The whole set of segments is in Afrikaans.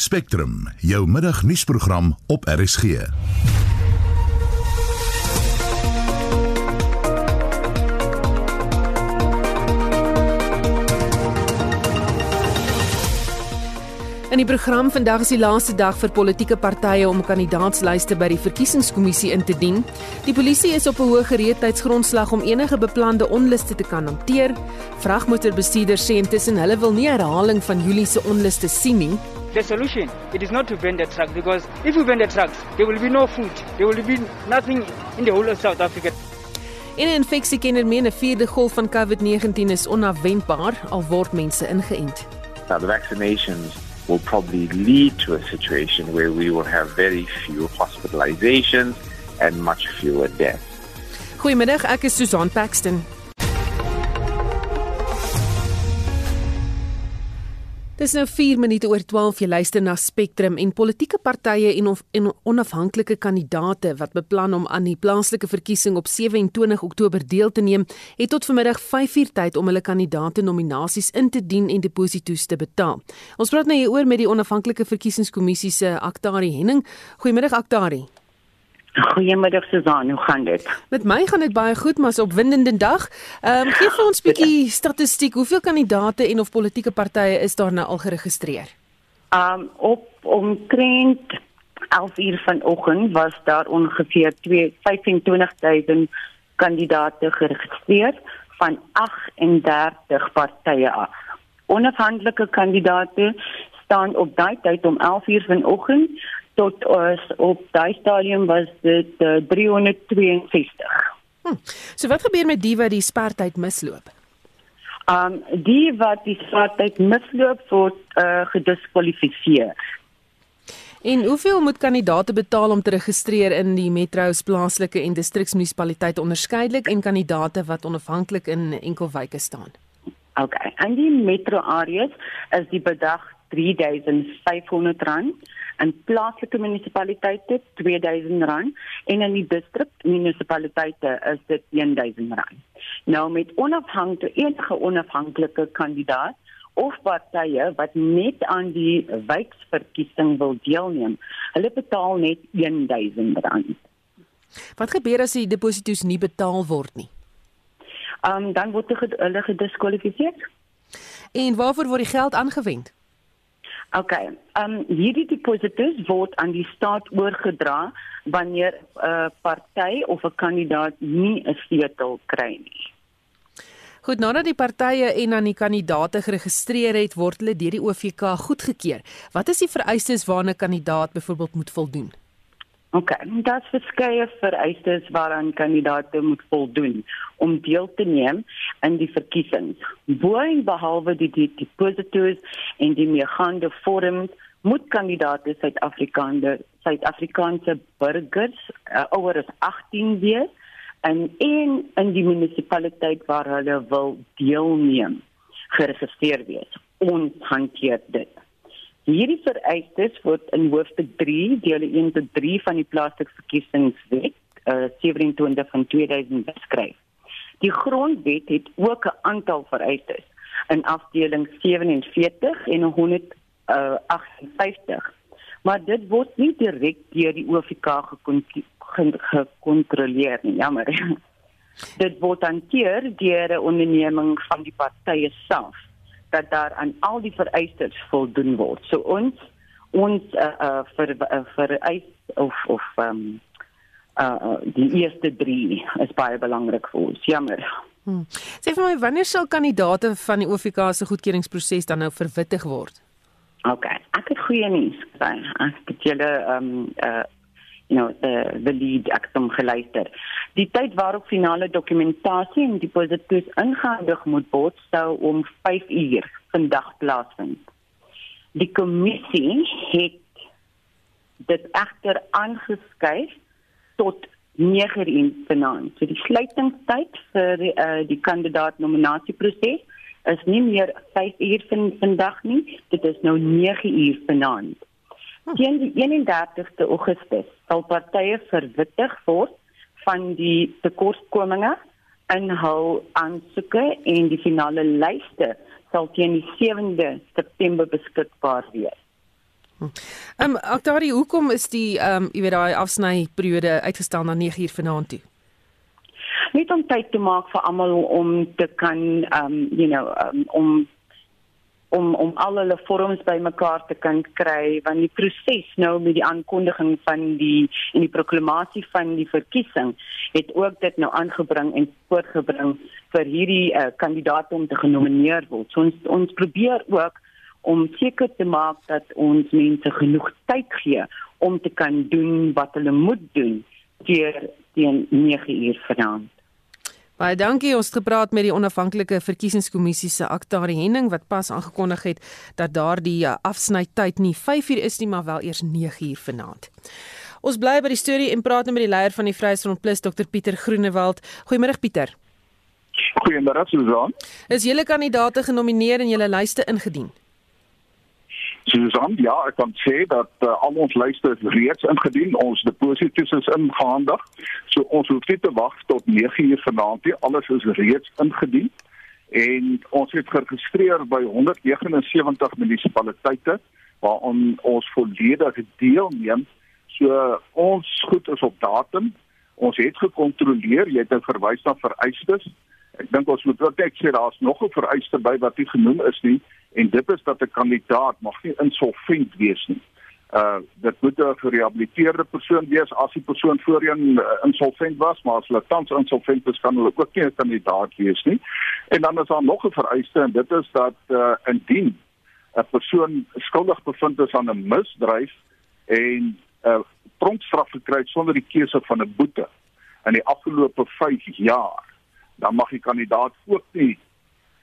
Spectrum, jou middagnuusprogram op RSG. In die program vandag is die laaste dag vir politieke partye om kandidaatslyste by die verkiesingskommissie in te dien. Die polisie is op 'n hoë gereedheidsgrondslag om enige beplande onluste te kan hanteer. Vragmotorbestuurders sê intussen hulle wil nie herhaling van Julie se onluste sien nie. The solution it is not to ban the truck because if we ban the trucks, there will be no food, there will be nothing in the whole of South Africa. En 'n infeksie kenner meen 'n vierde golf van COVID-19 is onafwendbaar al word mense ingeënt. Now, the vaccinations will probably lead to a situation where we will have very few hospitalizations and much fewer deaths. Goeiemiddag, ek is Susan Paxton. Dis nou 4 minute oor 12 jy luister na Spectrum en politieke partye en, of, en onafhanklike kandidate wat beplan om aan die plaaslike verkiesing op 27 Oktober deel te neem, het tot vanmiddag 5uur tyd om hulle kandidaate nominasies in te dien en deposito's te betaal. Ons praat nou hieroor met die onafhanklike verkiesingskommissie se Aktari Henning. Goeiemiddag Aktari. Goeiemiddag Susan, hoe gaan dit? Met my gaan dit baie goed, maar 'n opwindende dag. Ehm um, gee vir ons 'n bietjie statistiek. Hoeveel kandidate en of politieke partye is daar nou al geregistreer? Ehm um, op omtrent 11 uur vanoggend was daar ongeveer 25000 kandidate geregistreer van 38 partye af. Onafhanklike kandidate staan op daai tyd om 11 uur vanoggend tot ons op daai stadium was dit uh, 362. Hm. So wat gebeur met die wat die spertyd misloop? Um die wat die spertyd misloop word uh, gediskwalifiseer. En hoeveel moet kandidaate betaal om te registreer in die metro's plaaslike en distriksmunisipaliteite onderskeidelik en kandidaate wat onafhanklik in enkelwyke staan? OK. En die metro areas is die bedrag R3500 in plaaslike munisipaliteite R2000 en in die distrik munisipaliteite is dit R1000. Nou met onafhanklike enige onafhanklike kandidaat of partye wat net aan die wijkverkiesing wil deelneem, hulle betaal net R1000. Wat gebeur as die deposito's nie betaal word nie? Um dan word hulle gediskwalifiseer. En waarvoor word die geld aangewend? OK. Ehm um, hierdie deposito's word aan die staat oorgedra wanneer 'n uh, party of 'n kandidaat nie 'n sleutel kry nie. Goed, nadat die partye en dan die kandidaate geregistreer het, word hulle deur die OVK goedgekeur. Wat is die vereistes waarna 'n kandidaat byvoorbeeld moet voldoen? OK, daar's verskeie vereistes waaraan kandidaate moet voldoen om deel te neem in die verkiesings. Boeing behalwe die die deposito's en die meegaande vorms moet kandidaate Suid-Afrikaanse Suid-Afrikaanse burgers uh, ouer as 18 wees en een in die munisipaliteit waar hulle wil deelneem geregistreer wees. Ons hanteer dit. Hierdie vereistes word in hoofstuk 3 deel 1 tot 3 van die plaaslike verkiesingswet uh, 27 van 2000 beskryf. Die grondwet het ook 'n aantal vereistes in afdeling 47 en 158. Maar dit word nie direk deur die OFK gekontroleer nie, jammer. dit word hanteer deur 'n onderneming van die partye self dat daar aan al die vereistes voldoen word. So ons ons uh, uh vir uh, vir eis of of um uh die eerste 3 is baie belangrik vir ons. Jammer. Hmm. Sê vir my wanneer sal kandidate van die OFK se goedkeuringsproses dan nou verwittig word? OK, ek het goeie nuus. Ek het julle um uh you know the the lead aksom geluister. Die tyd waarop finale dokumentasie en deposito's ingehandig moet word sou om 5 uur vandag plaasvind. Die kommissie het dit egter aangeskuif tot 9 uur vanaand. So die sluitingstyd vir die, uh, die kandidaat nominasieproses is nie meer 5 uur van vandag nie, dit is nou 9 uur vanaand. Teen die 31ste Augustus sal partye verwittig word van die tekortkominge in hul aansoeke en die finale lyste sal teen die 7de September beskikbaar wees. Ehm um, Aktari, hoekom is die ehm um, jy weet daai afsny periode uitgestel na 9 uur vanaand toe? Net om tyd te maak vir almal om te kan ehm um, you know um, om om om al hulle vorms bymekaar te kan kry want die proses nou met die aankondiging van die en die proklamasie van die verkiesing het ook dit nou aangebring en voortgebring vir hierdie uh, kandidaat om te genomineer word. So ons ons probeer ook om seker te maak dat ons mense genoeg tyd gee om te kan doen wat hulle moet doen teen teen 9 uur vanaand. Baie dankie. Ons het gepraat met die onafhanklike verkiesingskommissie se Aktari Henning wat pas aangekondig het dat daardie uh, afsnytyd nie 5uur is nie, maar wel eers 9uur vanaand. Ons bly by die storie en praat nou met die leier van die Vryheidsfront Plus, Dr Pieter Groenewald. Goeiemôre Pieter. Goeiemôre Susan. Is julle kandidaate genomineer en julle lyste ingedien? Susan, ja, ek kan sê dat uh, al ons lyste reeds ingedien, ons deposito's is ingehandig. So ons hoef nie te wag tot 9uur vanaand nie, alles is reeds ingedien. En ons het geregistreer by 179 munisipaliteite waaron ons volledig deelneem. So ons goed is op datum. Ons het gekontroleer, jy het verwys na vereistes. Ek dink ons moet ook net sê daar's nog 'n vereiste by wat nie genoem is nie en dit is dat 'n kandidaat mag nie insolvent wees nie. Uh dit moet 'n gerehabiliteerde persoon wees as die persoon voorheen uh, insolvent was, maar as hulle tans insolvent is, kan hulle ook nie 'n kandidaat wees nie. En dan is daar nog 'n vereiste en dit is dat uh indien 'n persoon skuldig bevind is aan 'n misdrijf en 'n uh, tronkstraf gekry het sonder die keuse van 'n boete in die afgelope 5 jaar, dan mag die kandidaat ook nie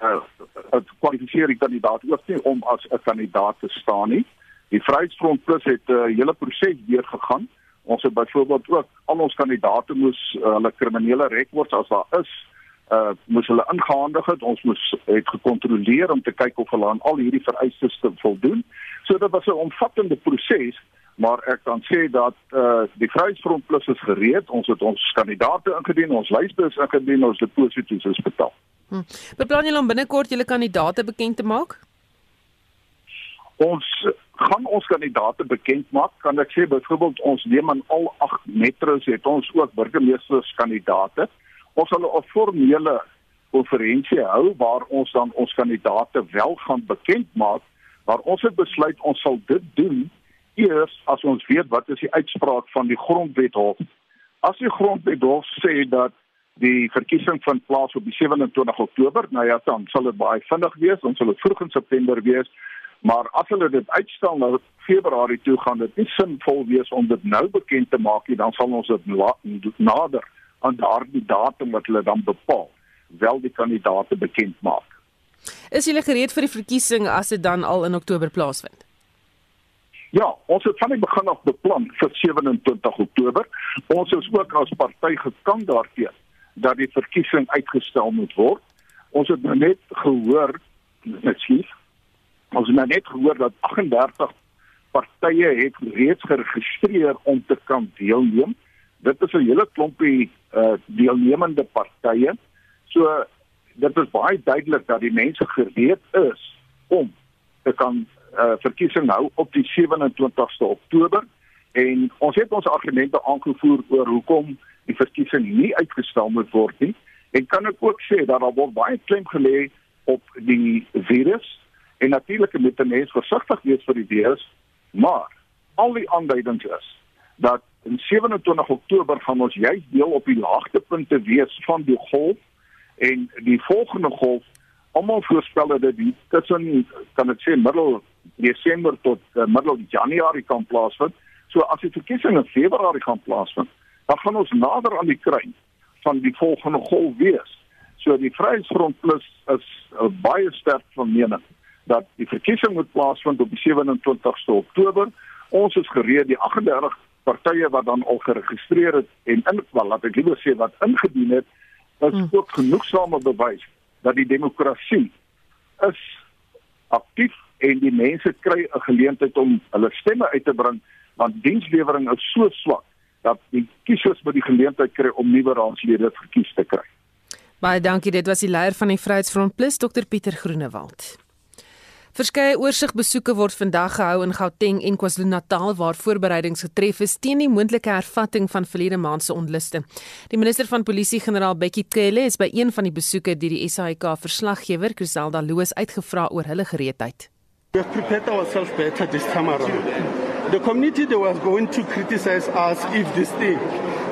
uh, het kwalifiseer die kandidaat ook nie om as 'n kandidaat te staan nie. Die Vryheidsfront Plus het 'n uh, hele proses deurgegaan. Ons het byvoorbeeld ook al ons kandidaate moes uh, hulle kriminele rekords as daar is, uh moes hulle ingehandig het. Ons moes het gekontroleer om te kyk of hulle aan al hierdie vereistes te voldoen. So dit was 'n omvattende proses maar ek kan sê dat uh die Vryheidsfront Plus is gereed. Ons het ons kandidaate ingedien, ons lyste is ingedien, ons deposito's is betaal. Hm. Beplan julle om binnekort julle kandidaate bekend te maak? Ons gaan ons kandidaate bekend maak. Kan ek sê byvoorbeeld ons neem aan al 8 metros het ons ook burgemeesters kandidaate. Ons sal 'n formele konferensie hou waar ons dan ons kandidaate wel gaan bekend maak, maar ons het besluit ons sal dit doen eers as ons weet wat is die uitspraak van die grondwethof. As die grondwethof sê dat die verkiesing vind plaas op die 27 Oktober. Nou ja, dan sal dit baie vinnig wees. Ons sal dit vroeg in September wees. Maar as hulle dit uitstel na Februarie toe gaan dit nie sinvol wees om dit nou bekend te maak nie. Dan sal ons dit nader aan daardie datum wat hulle dan bepaal, wel die kandidaate bekend maak. Is julle gereed vir die verkiesing as dit dan al in Oktober plaasvind? Ja, ons het van die begin af beplan vir 27 Oktober. Ons is ook as party gekant daarteenoor dat die verkiesing uitgestel moet word. Ons het nou net gehoor, ekskuus. Ons het nou net gehoor dat 38 partye het reeds geregistreer om te kan deelneem. Dit is 'n hele klompie uh deelnemende partye. So dit is baie duidelik dat die mense gereed is om te kan uh verkiesing hou op die 27ste Oktober en ons het ons argumente aangevoer oor hoekom die verkiesing nie uitgestel moet word nie. En kan ek ook sê dat daar word baie klem gelê op die virus en natuurlik moet mense versigtig wees vir die virus, maar al die aanduidings is dat in 27 Oktober gaan ons juis deel op die laagtepunte wees van die golf en die volgende golf almal voorspel dat dit tussen kan ek sê middel Desember tot uh, middel Januarie kan plaasvind. So as die verkiesing in Februarie gaan plaasvind, dan gaan ons nader aan die kruin van die volgende golf wees. So die Vryheidsfront Plus is uh, baie sterk van mening dat die verkiesing moet plaasvind op die 27ste Oktober. Ons is gereed die 38 partye wat dan al geregistreer het en in wel laat ek liewer sê wat ingedien het, is hmm. ook genoegsame bewys dat die demokrasie is aktief en die mense kry 'n geleentheid om hulle stemme uit te bring want dienslewering is so swak dat die kiesers by die geleentheid kry om nuwe raadslede verkies te kry. Baie dankie, dit was die leier van die Vryheidsfront Plus, Dr Pieter Groenewald. Verskeie oorsigbesoeke word vandag gehou in Gauteng en KwaZulu-Natal waar voorbereidings getref is teen die moontlike hervatting van verlede maand se onluste. Die minister van Polisie, generaal Bekkie Cele, is by een van die besoeke deur die SAIK verslaggewer Griselda Loos uitgevra oor hulle gereedheid. We prepared ourselves better this time around. The community that was going to criticize us if this thing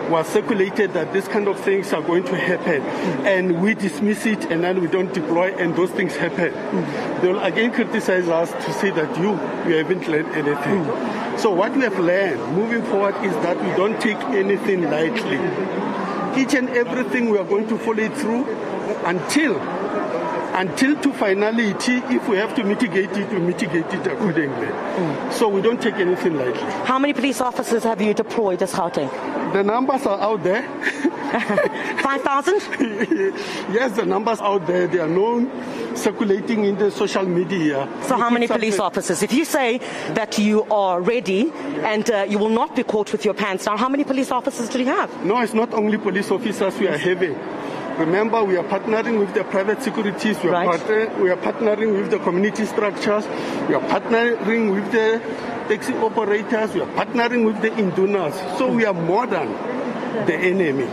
was circulated that this kind of things are going to happen and we dismiss it and then we don't deploy and those things happen. They will again criticize us to say that you, you haven't learned anything. So what we have learned moving forward is that we don't take anything lightly. Each and everything we are going to follow it through until until to finality, if we have to mitigate it, we mitigate it accordingly. Mm. So we don't take anything lightly. How many police officers have you deployed as Gauteng? The numbers are out there. 5,000? yes, the numbers out there. They are known, circulating in the social media. So how many police officers? If you say that you are ready and uh, you will not be caught with your pants down, how many police officers do you have? No, it's not only police officers we are having. Remember, we are partnering with the private securities, we are, Right. partner, we are partnering with the community structures, we are partnering with the taxi operators, we are partnering with the indunas. So we are more than the enemy.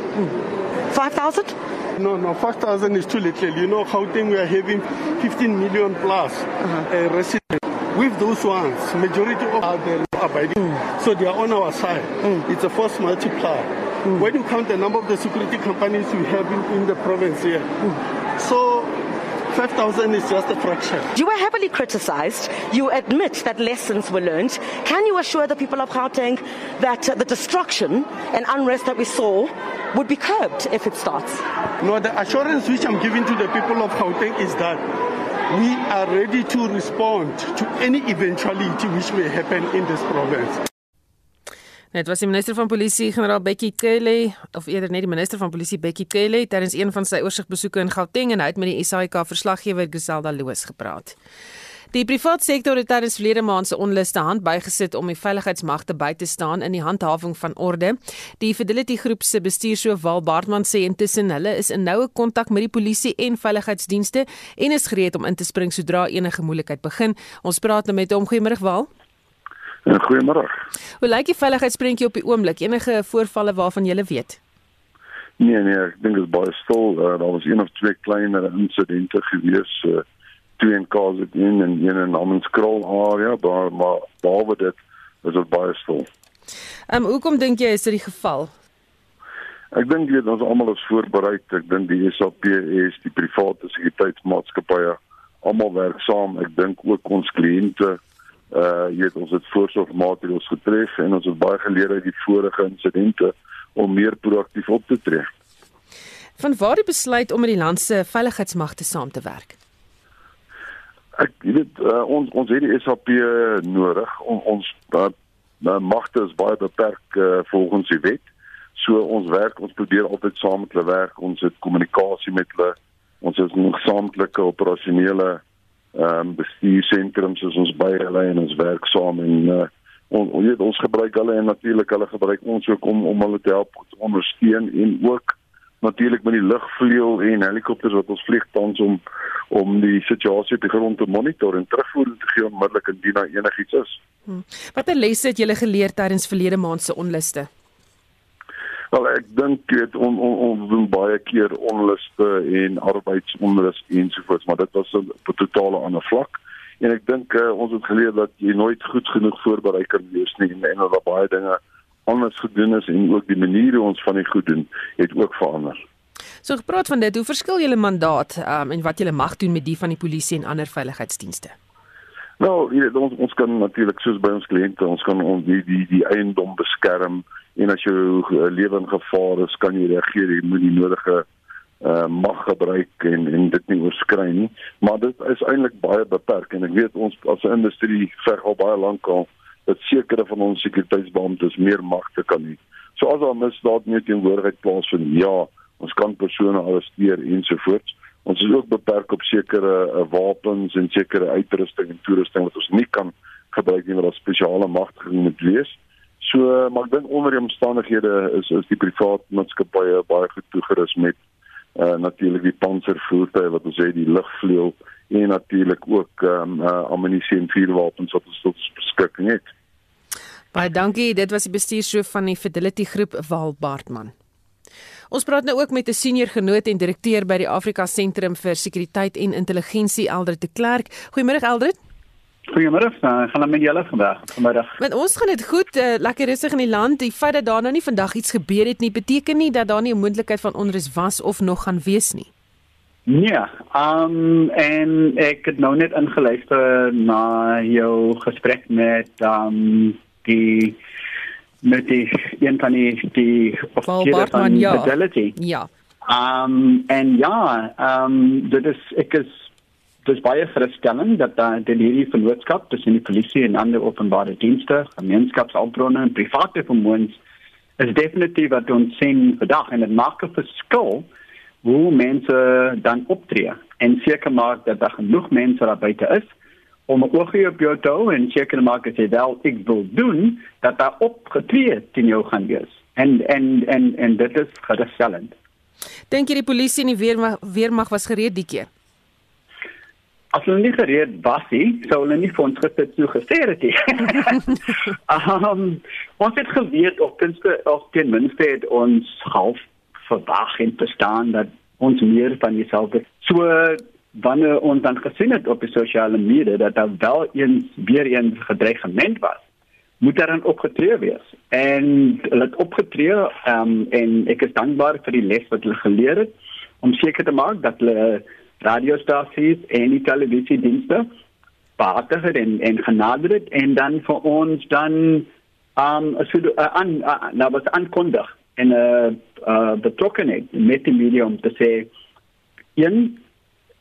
5,000? No, no, 5,000 is too little. You know, how Gauteng, we are having 15 million plus uh-huh. uh, residents. With those ones, majority of them are abiding, mm. so they are on our side. Mm. It's a force multiplier. When you count the number of the security companies we have in, in the province here, so 5,000 is just a fraction. You were heavily criticized. You admit that lessons were learned. Can you assure the people of Gauteng that uh, the destruction and unrest that we saw would be curbed if it starts? No, the assurance which I'm giving to the people of Gauteng is that we are ready to respond to any eventuality which may happen in this province. Dit was die minister van polisie generaal Bekkie Cele of eerder net die minister van polisie Bekkie Cele tydens een van sy oorsigbesoeke in Gauteng en hy het met die SAIK verslaggewer Griselda Loos gepraat. Die private sektor het tydens verlede maand se onluste hand bygesit om die veiligheidsmagte by te staan in die handhawing van orde. Die Fidelity Groep se bestuurshoof Wal Baartman sê intussen hulle is in noue kontak met die polisie en veiligheidsdienste en is gereed om in te spring sodra enige moeilikheid begin. Ons praat nou met hom. Goeiemôre Wal. En goeiemôre. Hoe lyk die veiligheidsprentjie op die oomblik? Enige voorvalle waarvan jy weet? Nee nee, ek dink dit is baie stil. Uh, daar was een of twee kleiner insidente gewees, uh, twee in KZN en een in Namenskrol area, maar maar behalwe dit is dit baie stil. Ehm um, hoekom dink jy is dit die geval? Ek dink weet ons almal is voorberei. Ek dink die SAPS, die private sekuriteitsmaatskappye, almal werk saam. Ek dink ook ons kliënte uh jy weet ons het voorsorgmaatreëls getref en ons het baie geleer uit die vorige insidente om meer proaktief op te tree. Van waar die besluit om met die land se veiligheidsmagte saam te werk? Ek weet uh, ons ons het die SAP nodig. On, ons uh, magte is baie beperk uh, volgens die wet. So ons werk, ons probeer altyd saam met hulle werk. Ons het kommunikasie met hulle. Ons het 'n gesamentlike operasionele ehm um, bestuursentrums is ons by hulle en ons werk saam en uh, on, on, weet, ons gebruik hulle en natuurlik hulle gebruik ons ook om om hulle te help te ondersteun en ook natuurlik met die lugvleuel en helikopters wat ons vlieg tans om om die situasie die grond te monitor en terugvoer te gee onmiddellik indien daar enigiets is. Hm. Watter lesse het julle geleer tydens verlede maand se onluste? Wel ek dink dit on, on, ons doen baie keer onluste en arbeidsonrus ensovoorts, maar dit was 'n totale ander vlak. En ek dink uh, ons het geleer dat jy nooit goed genoeg voorberei kan wees nie en, en dat daar baie dinge anders gedoen is en ook die maniere ons van die goed doen het ook verander. So gepraat van dit, hoe verskil julle mandaat um, en wat julle mag doen met die van die polisie en ander veiligheidsdienste? Nou, jy weet, ons ons kan natuurlik soos by ons kliënte, ons kan ons die die die eiendom beskerm en as jou uh, lewe in gevaar is, kan jy reageer, jy moet die nodige uh mag gebruik en en dit nie oorskry nie maar dit is eintlik baie beperk en ek weet ons as 'n industrie ver al baie lank al dat sekere van ons sekuriteitsbeamptes meer magte kan hê. So as daar misdaad nie teenwoordigheid plaasvind, ja, ons kan persone arresteer ensovoorts. Ons is ook beperk op sekere uh, wapens en sekere uitrusting en toerusting wat ons nie kan gebruik nie wat daar spesiale magtiging moet wees. So maar ek dink onder die omstandighede is is die privaat maatskappye baie goed toegerus met uh natuurlik die panservoertuie wat ons sê die lugvleuel en natuurlik ook ehm um, uh, ammunisie en vuurwapens wat ons tot beskikking het. Baie dankie. Dit was die bestuurshoof van die Fidelity Groep, Wal Bartman. Ons praat nou ook met 'n senior genoot en direkteur by die Afrika Sentrum vir Sekuriteit en Intelligensie, Eldred de Klerk. Goeiemôre Eldred. Goeiemôre. Uh, gaan met julle vandag. Vanmiddag. Met ons gaan dit goed. Uh, lekker rustig in die land. Die feit dat daar nou nie vandag iets gebeur het nie, beteken nie dat daar nie 'n moontlikheid van onrus was of nog gaan wees nie. Nee, um en ek het nou net ingeluister na jou gesprek met um die met die een van die die offisiere van ja. Fidelity. Ja. Um en ja, um dit is ek is dis baie gerusstellend dat daar die hierdie vennootskap tussen die polisie en ander openbare dienste, gemeenskapsalbronne en private vermoëns is definitief wat ons sien vandag en dit maak 'n verskil hoe mense dan optree en seker maak dat daar genoeg mense daar buite is om 'n oogie op jou te hou en seker maak as jy wel ek wil doen dat daar opgetree teen jou gaan wees. En en en en dit is gerusstellend. Dink jy die polisie en die weermag weermag was gereed die keer? As hulle nie gereed was nie, sou hulle nie vir ons gesit so gesê het nie. um, ons het geweet of tenminste of ten minste het ons half verwag en verstaan dat ons meer van dieselfde so wanneer ons dan gesien het op die sosiale media dat daar wel eens weer eens gedreigement was moet daar dan opgetree wees en hulle het opgetree um, en ek is dankbaar vir die les wat hulle geleer het om seker te maak dat hulle radiostasies en die televisiedienste behartig het en en genader het en dan vir ons dan um aan uh, was aankondig en uh, uh, betrokkenheid met die media om te sê een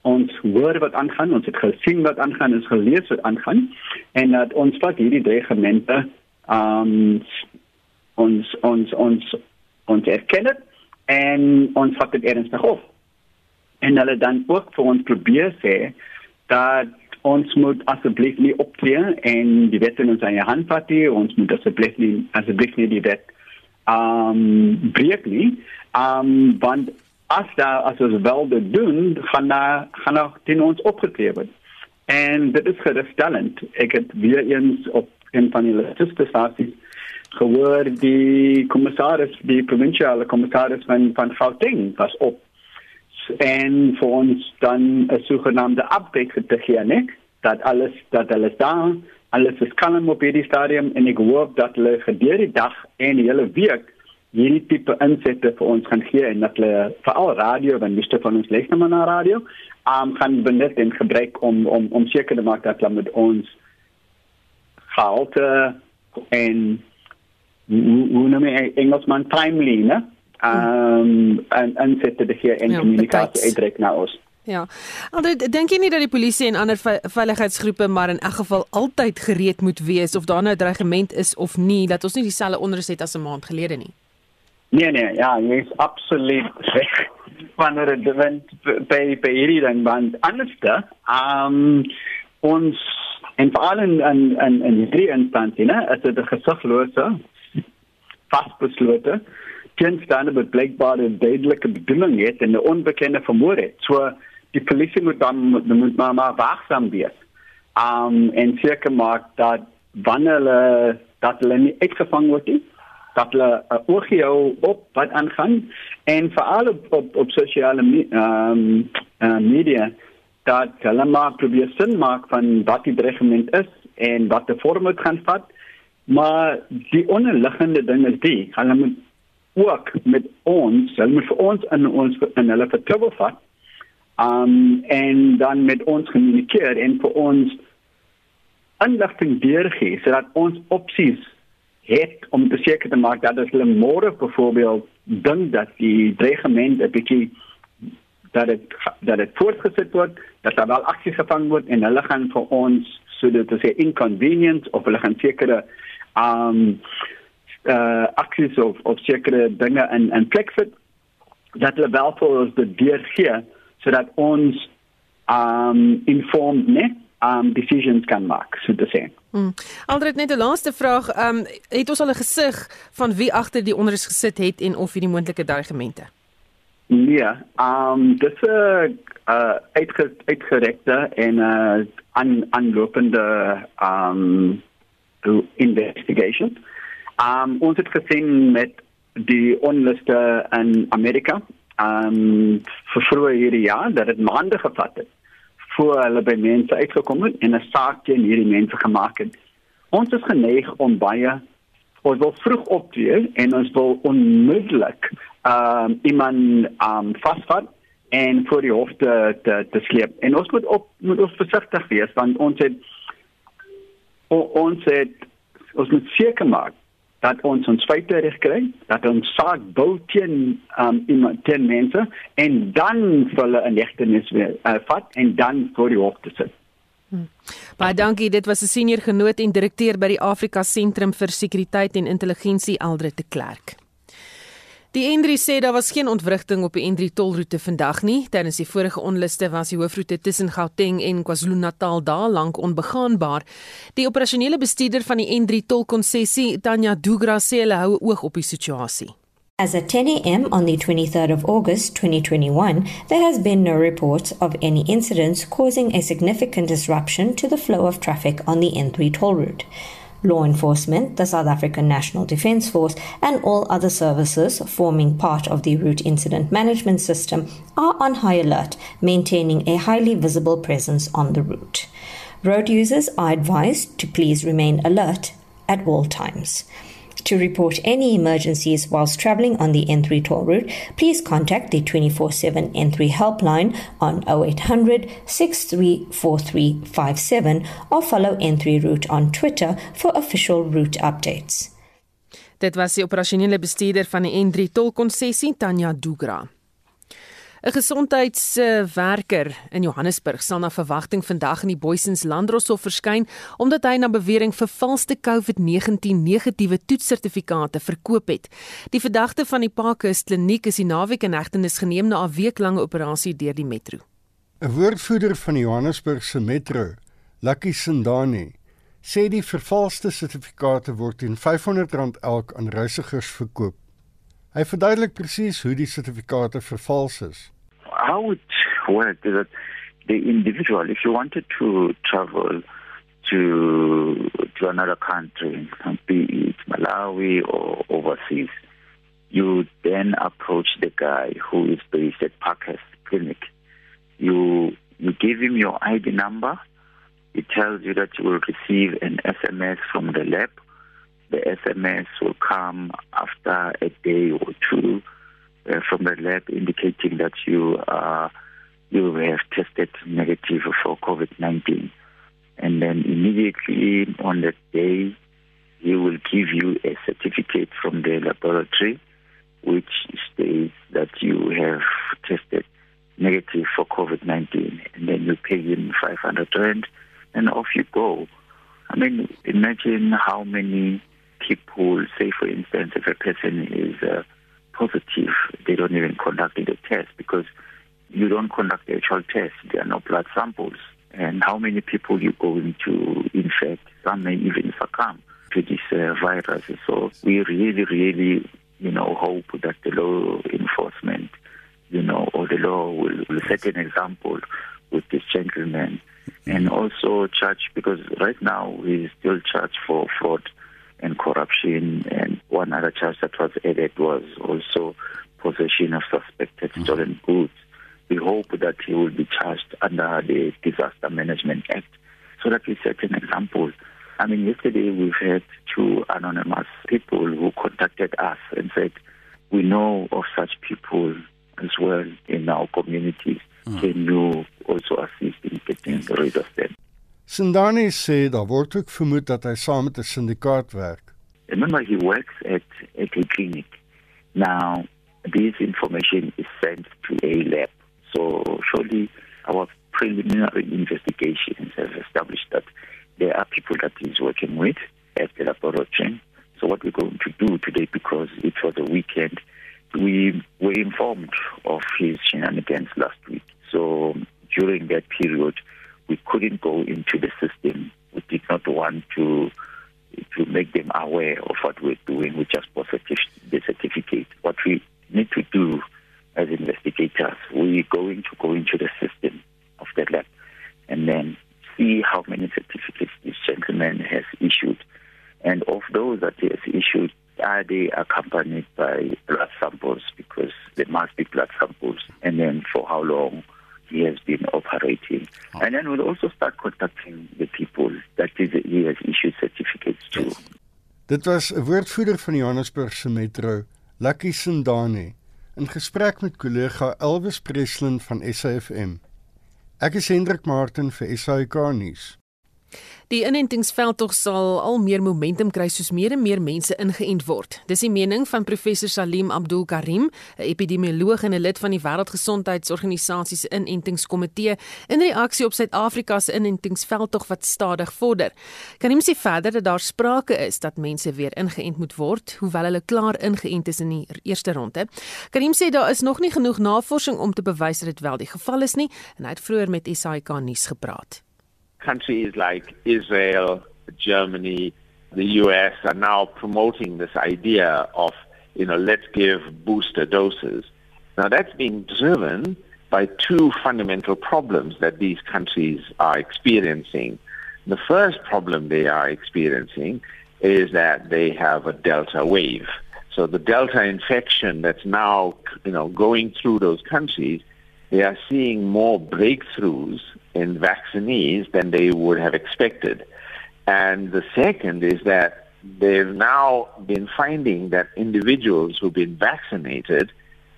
ons hoor wat aangaan ons het gesien wat aangaan ons gelees wat aangaan en dat ons vat hierdie dreigemente um ons ons ons ons erken dit en ons vat dit ernstig op en hulle dan ook vir ons probeer sê dat ons moet asseblief nie optree en die wet in ons eie hand vat nie ons moet asseblief nie asseblief nie die wet um breek nie. Um want as daar as ons wel dit doen, gaan daar gaan daar teen ons opgetree word. En dit is gerusstellend. Ek het weer eens op een van die laaste stasies gehoor die kommissaris, die provinsiale kommissaris van van Gauteng was op en vir ons dan 'n sogenaamde update te gee, né? Dat alles dat alles daar alles is kalm op hierdie stadium en ek hoop dat hulle gedurende die dag en die hele week hierdie tipe insette vir ons gaan gee en dat hulle veral radio en meeste van ons luister maar na radio um kan benut en gebruik om om om seker te maak dat hulle met ons gehalte en hoe noem jy Engelsman timely, né? Um en insette te gee en ja, kommunikasie uitreik na ons. Ja. Altyd dink jy nie dat die polisie en ander veiligheidsgroepe maar in elk geval altyd gereed moet wees of daar nou 'n dreigement is of nie dat ons nie dieselfde onrus het as 'n maand gelede nie. Nee nee, ja, jy is absoluut reg. Wanneer dit wend by by hierdie dan want anderste, ehm um, ons en veral in in in, in die instansie, né, as dit 'n gesiglose vasbeslote teenstaande met blykbare duidelike bedoeling het en 'n onbekende vermoede het. So die polisie moet dan moet maar, maar waaksaam wees. Um en seker maak dat wanneer hulle dat hulle nie uitgevang word nie, dat hulle 'n uh, oogie hou op wat aangaan en veral op op, op sosiale um uh, media dat hulle maar probeer sin maak van wat die dreigement is en wat die vorm moet gaan vat. Maar die onderliggende ding is die, hulle moet ook met ons, hulle moet vir ons in ons in hulle vertroue vat um en dan met ons kommunikeer en vir ons inligting deurgee sodat ons opsies het om te seker te maak dat as hulle môre byvoorbeeld dink dat die dreigement 'n bietjie dat dit dat dit voortgesit word dat daar wel aksie gevang word en hulle gaan vir ons sodat dit se inconvenience of hulle gaan sekere um uh aksies of of sekere dinge in in plek sit dat hulle wel vir ons dit deurgee sodat ons um informed net um decisions kan maak so te sê. Hmm. Aldred net 'n laaste vraag, um het ons al 'n gesig van wie agter die onrus gesit het en of hierdie moontlike dreigemente? Nee, um, dis 'n uh, uitge, uitgerekte en 'n uh, aan aanlopende um, investigation. Um, ons het gesien met die onluste in Amerika um, vroeër hierdie jaar dat dit maande gevat het voor hulle by mense uitgekom het en 'n saak teen hierdie mense gemaak het. Ons is geneig om baie ons wil vroeg optree en ons wil onmiddellik um, iemand um, vasvat en voor die hof te te, te sleep. En ons moet op moet ons versigtig wees want ons het ons het ons moet seker maak dat ons ons feite reg kry, dat ons saak bou teen um iemand teen mense en dan hulle 'n hegtenis weer uh, vat en dan voor die hof te sit. Hmm. Baie dankie. Dit was 'n senior genoot en direkteur by die Afrika Sentrum vir Sekuriteit en Intelligensie Aldre de Klerk. Die N3 sê daar was geen ontwrigting op die N3 tolroete vandag nie. Tydens die vorige onluste was die hoofroete tussen Gauteng en KwaZulu-Natal daar lank onbegaanbaar. Die operasionele bestuurder van die N3 tolkonsessie, Tanya Dugra, sê hulle hou oog op die situasie. As at 10 a.m. on the 23rd of August 2021, there has been no reports of any incidents causing a significant disruption to the flow of traffic on the N3 toll route. Law enforcement, the South African National Defence Force, and all other services forming part of the route incident management system are on high alert, maintaining a highly visible presence on the route. Road users are advised to please remain alert at all times. To report any emergencies whilst travelling on the N3 toll route, please contact the 24 7 N3 helpline on 0800 634357 or follow N3 Route on Twitter for official route updates. Dit was die operasionele bestuurder van die N3 tolkonsessie Tanya Dugra. 'n Gesondheidswerker in Johannesburg sal na verwagting vandag in die Boysens Landroshof verskyn omdat hy na bewering vervalste COVID-19 negatiewe toetssertifikate verkoop het. Die verdagte van die Parkhurst Kliniek is die naweek in hegtenis geneem na 'n weeklange operasie deur die metro. 'n Woordvoerder van die Johannesburgse metro, Lucky Sindani, sê die vervalste sertifikate word teen R500 elk aan reisigers verkoop. Hy verduidelik presies hoe die sertifikate vervals is. How it works is that the individual if you wanted to travel to to another country, be it Malawi or overseas, you then approach the guy who is based at Parkhurst Clinic. You you give him your ID number. It tells you that you will receive an SMS from the lab the SMS will come after a day or two uh, from the lab indicating that you uh, you have tested negative for COVID-19. And then immediately on that day, he will give you a certificate from the laboratory which states that you have tested negative for COVID-19. And then you pay him 500 rand and off you go. I mean, imagine how many people, say for instance, if a person is uh, positive, they don't even conduct the test because you don't conduct the actual test. There are no blood samples. And how many people you going to infect? Some may even succumb to this uh, virus. So we really, really, you know, hope that the law enforcement, you know, or the law will, will set an example with this gentleman and also charge because right now he's still charged for fraud and corruption. And one other charge that was added was also possession of suspected mm-hmm. stolen goods. We hope that he will be charged under the Disaster Management Act so that we set an example. I mean, yesterday we've had two anonymous people who contacted us and said, we know of such people as well in our communities. Mm. Can you also assist in getting rid of them? Sindani sê daar word ook vermoed dat hy saam met 'n syndikaat werk. Remember he works at at a clinic. Now this information is sent to a lab. So surely our preliminary investigations have established that there are people that he's working with at the laboratory. So what we're going to do today, because it was a weekend, we were informed of his shenanigans last week. So during that period, we couldn't go into the system. We did not want to to make them aware of what we're doing, which is the certificate. What we need to do as investigators, we're going to go into the system of the lab and then see how many certificates this gentleman has issued. And of those that he has issued, are they accompanied by blood samples? Because there must be blood samples. And then for how long? He has been operating. Oh. And then we'll also start contacting the people that he has issued certificates to. Yes. Dit was 'n woordvoerder van Johannesburg se metro, Lucky Sindani, in gesprek met kollega Elvis Preslin van SAFM. Ek is Hendrik Martin vir SAK nuus. Die inentingsveldtog sal al meer momentum kry soos meer en meer mense ingeënt word. Dis die mening van professor Salim Abdul Karim, 'n epidemioloog en 'n lid van die Wêreldgesondheidsorganisasie se inentingskomitee in reaksie op Suid-Afrika se inentingsveldtog wat stadig vorder. Karim sê verder dat daar sprake is dat mense weer ingeënt moet word, hoewel hulle klaar ingeënt is in die eerste ronde. Karim sê daar is nog nie genoeg navorsing om te bewys dat dit wel die geval is nie en hy het vroeër met SAK nuus gepraat. Countries like Israel, Germany, the US are now promoting this idea of, you know, let's give booster doses. Now that's being driven by two fundamental problems that these countries are experiencing. The first problem they are experiencing is that they have a delta wave. So the delta infection that's now, you know, going through those countries, they are seeing more breakthroughs in vaccinees than they would have expected. And the second is that they've now been finding that individuals who've been vaccinated,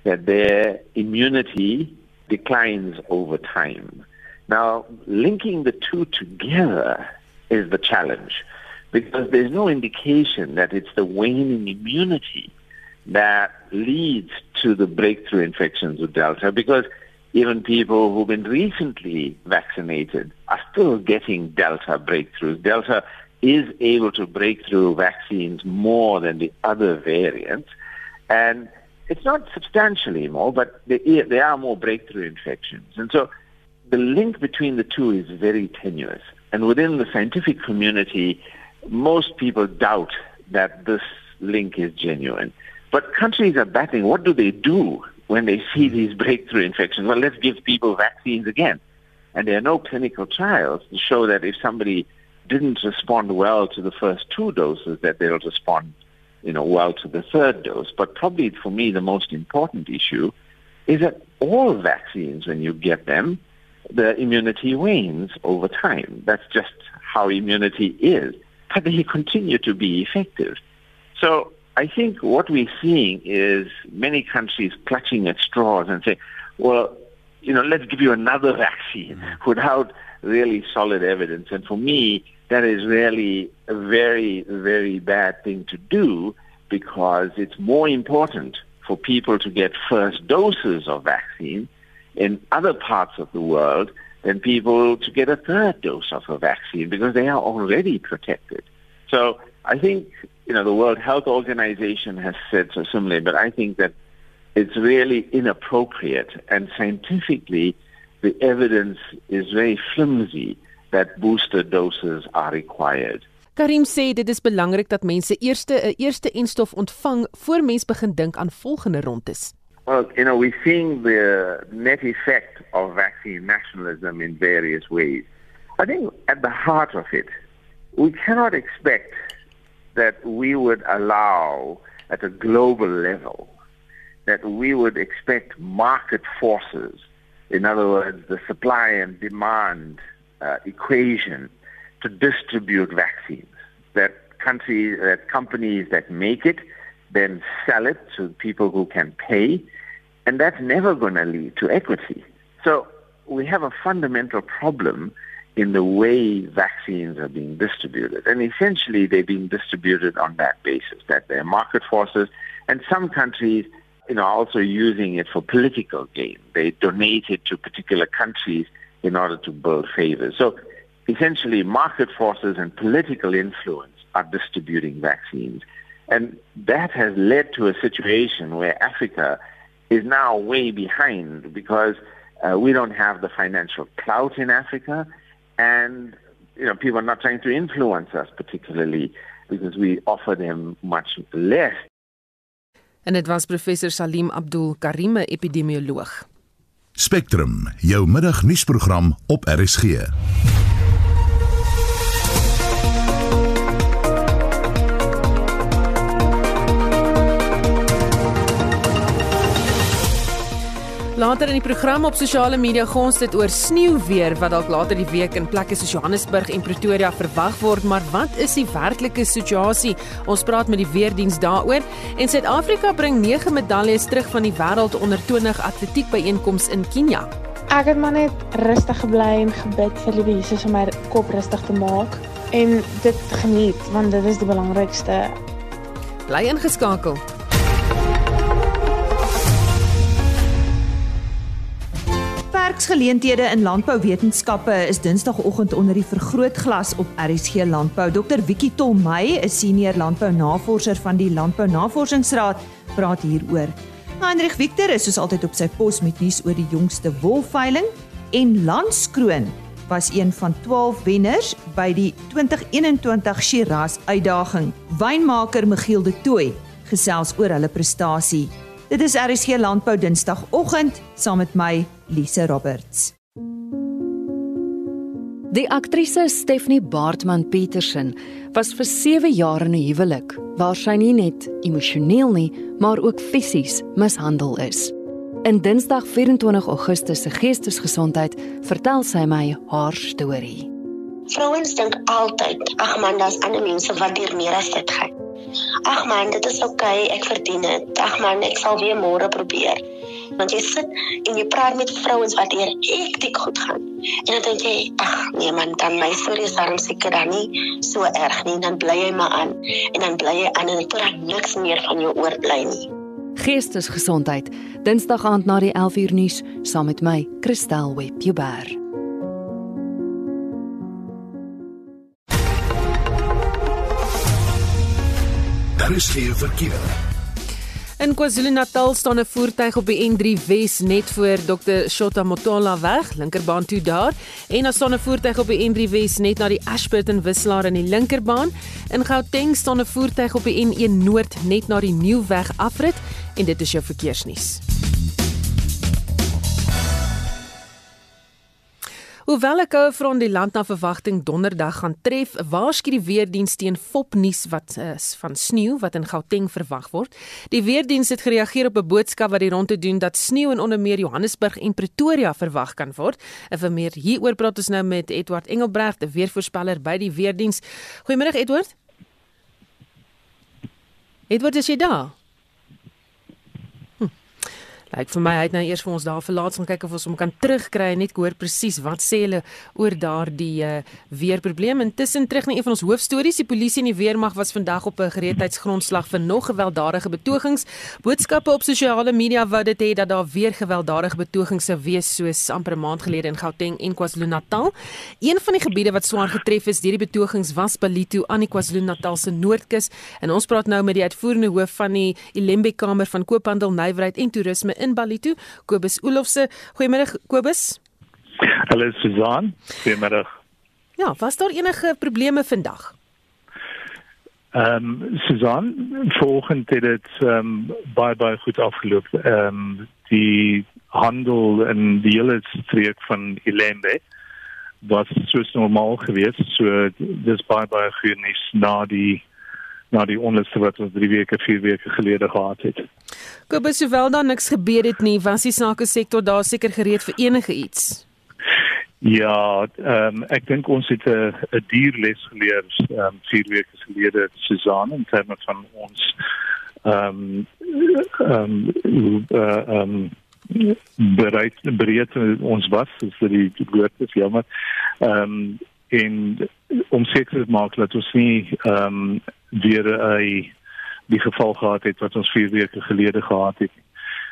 that their immunity declines over time. Now, linking the two together is the challenge because there's no indication that it's the waning immunity that leads to the breakthrough infections with Delta because even people who've been recently vaccinated are still getting Delta breakthroughs. Delta is able to break through vaccines more than the other variants. And it's not substantially more, but there are more breakthrough infections. And so the link between the two is very tenuous. And within the scientific community, most people doubt that this link is genuine. But countries are battling. What do they do when they see mm-hmm. these breakthrough infections. Well, let's give people vaccines again. And there are no clinical trials to show that if somebody didn't respond well to the first two doses, that they'll respond, you know, well to the third dose. But probably for me, the most important issue is that all vaccines, when you get them, the immunity wanes over time. That's just how immunity is. But they continue to be effective. So I think what we're seeing is many countries clutching at straws and saying, well, you know, let's give you another vaccine mm-hmm. without really solid evidence. And for me, that is really a very, very bad thing to do because it's more important for people to get first doses of vaccine in other parts of the world than people to get a third dose of a vaccine because they are already protected. So I think you know, the World Health Organization has said so similarly, but I think that it's really inappropriate and scientifically the evidence is very flimsy that booster doses are required. Karim sê dit is belangrik dat mense eerste 'n eerste enstof ontvang voor mens begin dink aan volgende rondes. Well, you know, we're seeing the net effect of vaccine nationalism in various ways. I think at the heart of it, we cannot expect that we would allow at a global level that we would expect market forces, in other words, the supply and demand uh, equation to distribute vaccines. That countries, that companies that make it then sell it to people who can pay, and that's never going to lead to equity. So we have a fundamental problem in the way vaccines are being distributed. And essentially, they're being distributed on that basis, that they're market forces. And some countries, you know, are also using it for political gain. They donate it to particular countries in order to build favors. So essentially, market forces and political influence are distributing vaccines. And that has led to a situation where Africa is now way behind because uh, we don't have the financial clout in Africa and you know people are not trying to influence us particularly because we offer them much less. En dit was professor Salim Abdul Karim, epidemioloog. Spectrum, jou middagnuusprogram op RSG. Later in die program op sosiale media gaan ons dit oor sneeuweer wat dalk later die week in plekke soos Johannesburg en Pretoria verwag word, maar wat is die werklike situasie? Ons praat met die weerdiens daaroor en Suid-Afrika bring 9 medaljes terug van die wêreld onder 20 atletiek byeenkomste in Kenia. Ek het maar net rustig gebly en gebid vir die Jesus om my kop rustig te maak en dit geniet want dit is die belangrikste. Bly ingeskakel. Werksgeleenthede in landbouwetenskappe is Dinsdagoggend onder die vergrootglas op RSG Landbou. Dr Wiki Tolmey, 'n senior landbounavorser van die Landbou Navorsingsraad, praat hieroor. Heinrich Victor is soos altyd op sy pos met nuus oor die jongste wolveiling en Landskroon was een van 12 wenners by die 2021 Shiraz uitdaging. Wynmaker Michiel de Tooy gesels oor hulle prestasie. Dit is RSG Landbou Dinsdagoggend saam met my Lise Roberts. Die aktrise Stephanie Baartman Petersen was vir 7 jaar in 'n huwelik waar sy nie net emosioneel nie, maar ook fisies mishandel is. In Dinsdag 24 Augustus se Geestesgesondheid vertel sy my haar storie. Vrouens dink altyd, ag man, daar's ander mense wat hier meer as dit gaan. Ag man, dit is oukei, okay, ek verdien dit. Ag man, ek sal weer môre probeer want jy sit en jy praat met vrouens wat hier hektiek goed gaan. En dan dink jy, ag nee man, dan my storie is darm seker dan nie so erg nie, dan bly jy maar aan en dan bly jy aan en tot dan niks meer van jou oorbly nie. Geestesgesondheid, Dinsdag aand na die 11uur nuus saam met my, Christel Webber. Daar is geen verkeer. In KwaZulu-Natal staan 'n voertuig op die N3 Wes net voor Dr Shota Motola weg, linkerbaan toe daar, en daar staan 'n voertuig op die N3 Wes net na die Ashburton wisselaar in die linkerbaan. In Gauteng staan 'n voertuig op die N1 Noord net na die Nieuwweg afrit en dit is jou verkeersnuus. Hoewel 'n koue front die land na verwagting donderdag gaan tref, waarsku die weerdiens teen fopnuus wat is van sneeu wat in Gauteng verwag word. Die weerdiens het gereageer op 'n boodskap wat die rond te doen dat sneeu in onder meer Johannesburg en Pretoria verwag kan word. En vir meer hieroor praat ons nou met Edward Engelbreg, 'n weervoorspeller by die weerdiens. Goeiemôre Edward. Edward, is jy daar? Lyk vir my hy het nou eers vir ons daar verlaat om kyk of ons hom kan terugkry en net hoor presies wat sê hulle oor daardie uh, weerprobleem. Intussen terug na een van ons hoofstories, die polisie en die weermag was vandag op 'n gereedheidsgrondslag vir nog gewelddadige betogings. Boodskappe op sosiale media wou dit hê dat daar weer gewelddadige betogings sou wees soos amper 'n maand gelede in Gauteng en KwaZulu-Natal. Een van die gebiede wat swaar getref is deur die betogings was Palito aan die KwaZulu-Natal se noordkus en ons praat nou met die uitvoerende hoof van die Ilembe Kamer van Koophandel, Nywerheid en Toerisme in Ballito, Kobus Olofse. Goeiemôre Kobus. Hallo Susan. Goeiemôre. Ja, was daar enige probleme vandag? Ehm um, Susan, volgens dit ehm um, baie baie goed afgeloop. Ehm um, die handel in die hele streek van Ilembe was soos normaal geweest. So dis baie baie goed nuus na die na die onluste wat ons 3 weke, 4 weke gelede gehad het. Kobus, sowel dan niks gebeur het nie, was die sake sektor daar seker gereed vir enige iets. Ja, ehm um, ek dink ons het 'n 'n dierles geleer ehm um, 4 weke gelede Susan in terme van ons ehm um, ehm um, ehm um, bereid bereid ons was vir die woord is jammer. Ehm um, en om seker te maak dat ons nie ehm um, weer 'n die geval gehad het wat ons 4 weke gelede gehad het.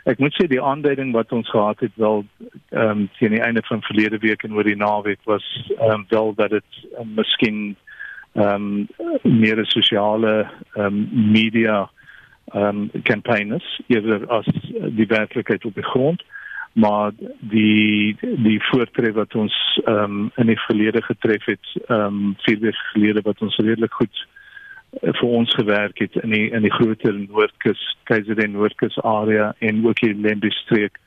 Ek moet sê die aanduiding wat ons gehad het wel ehm um, teen die einde van verlede week en oor die naweek was ehm um, wel dat dit um, miskien ehm um, meer 'n sosiale ehm um, media ehm um, campaigners eerder as die werklikheid op die grond maar die die voortref wat ons ehm um, in die verlede getref het ehm um, vier weke gelede wat ons redelik goed Eh, vir ons gewerk het in die in die groter Noordkus, KZN Noordkus area en ook hier Lembe streek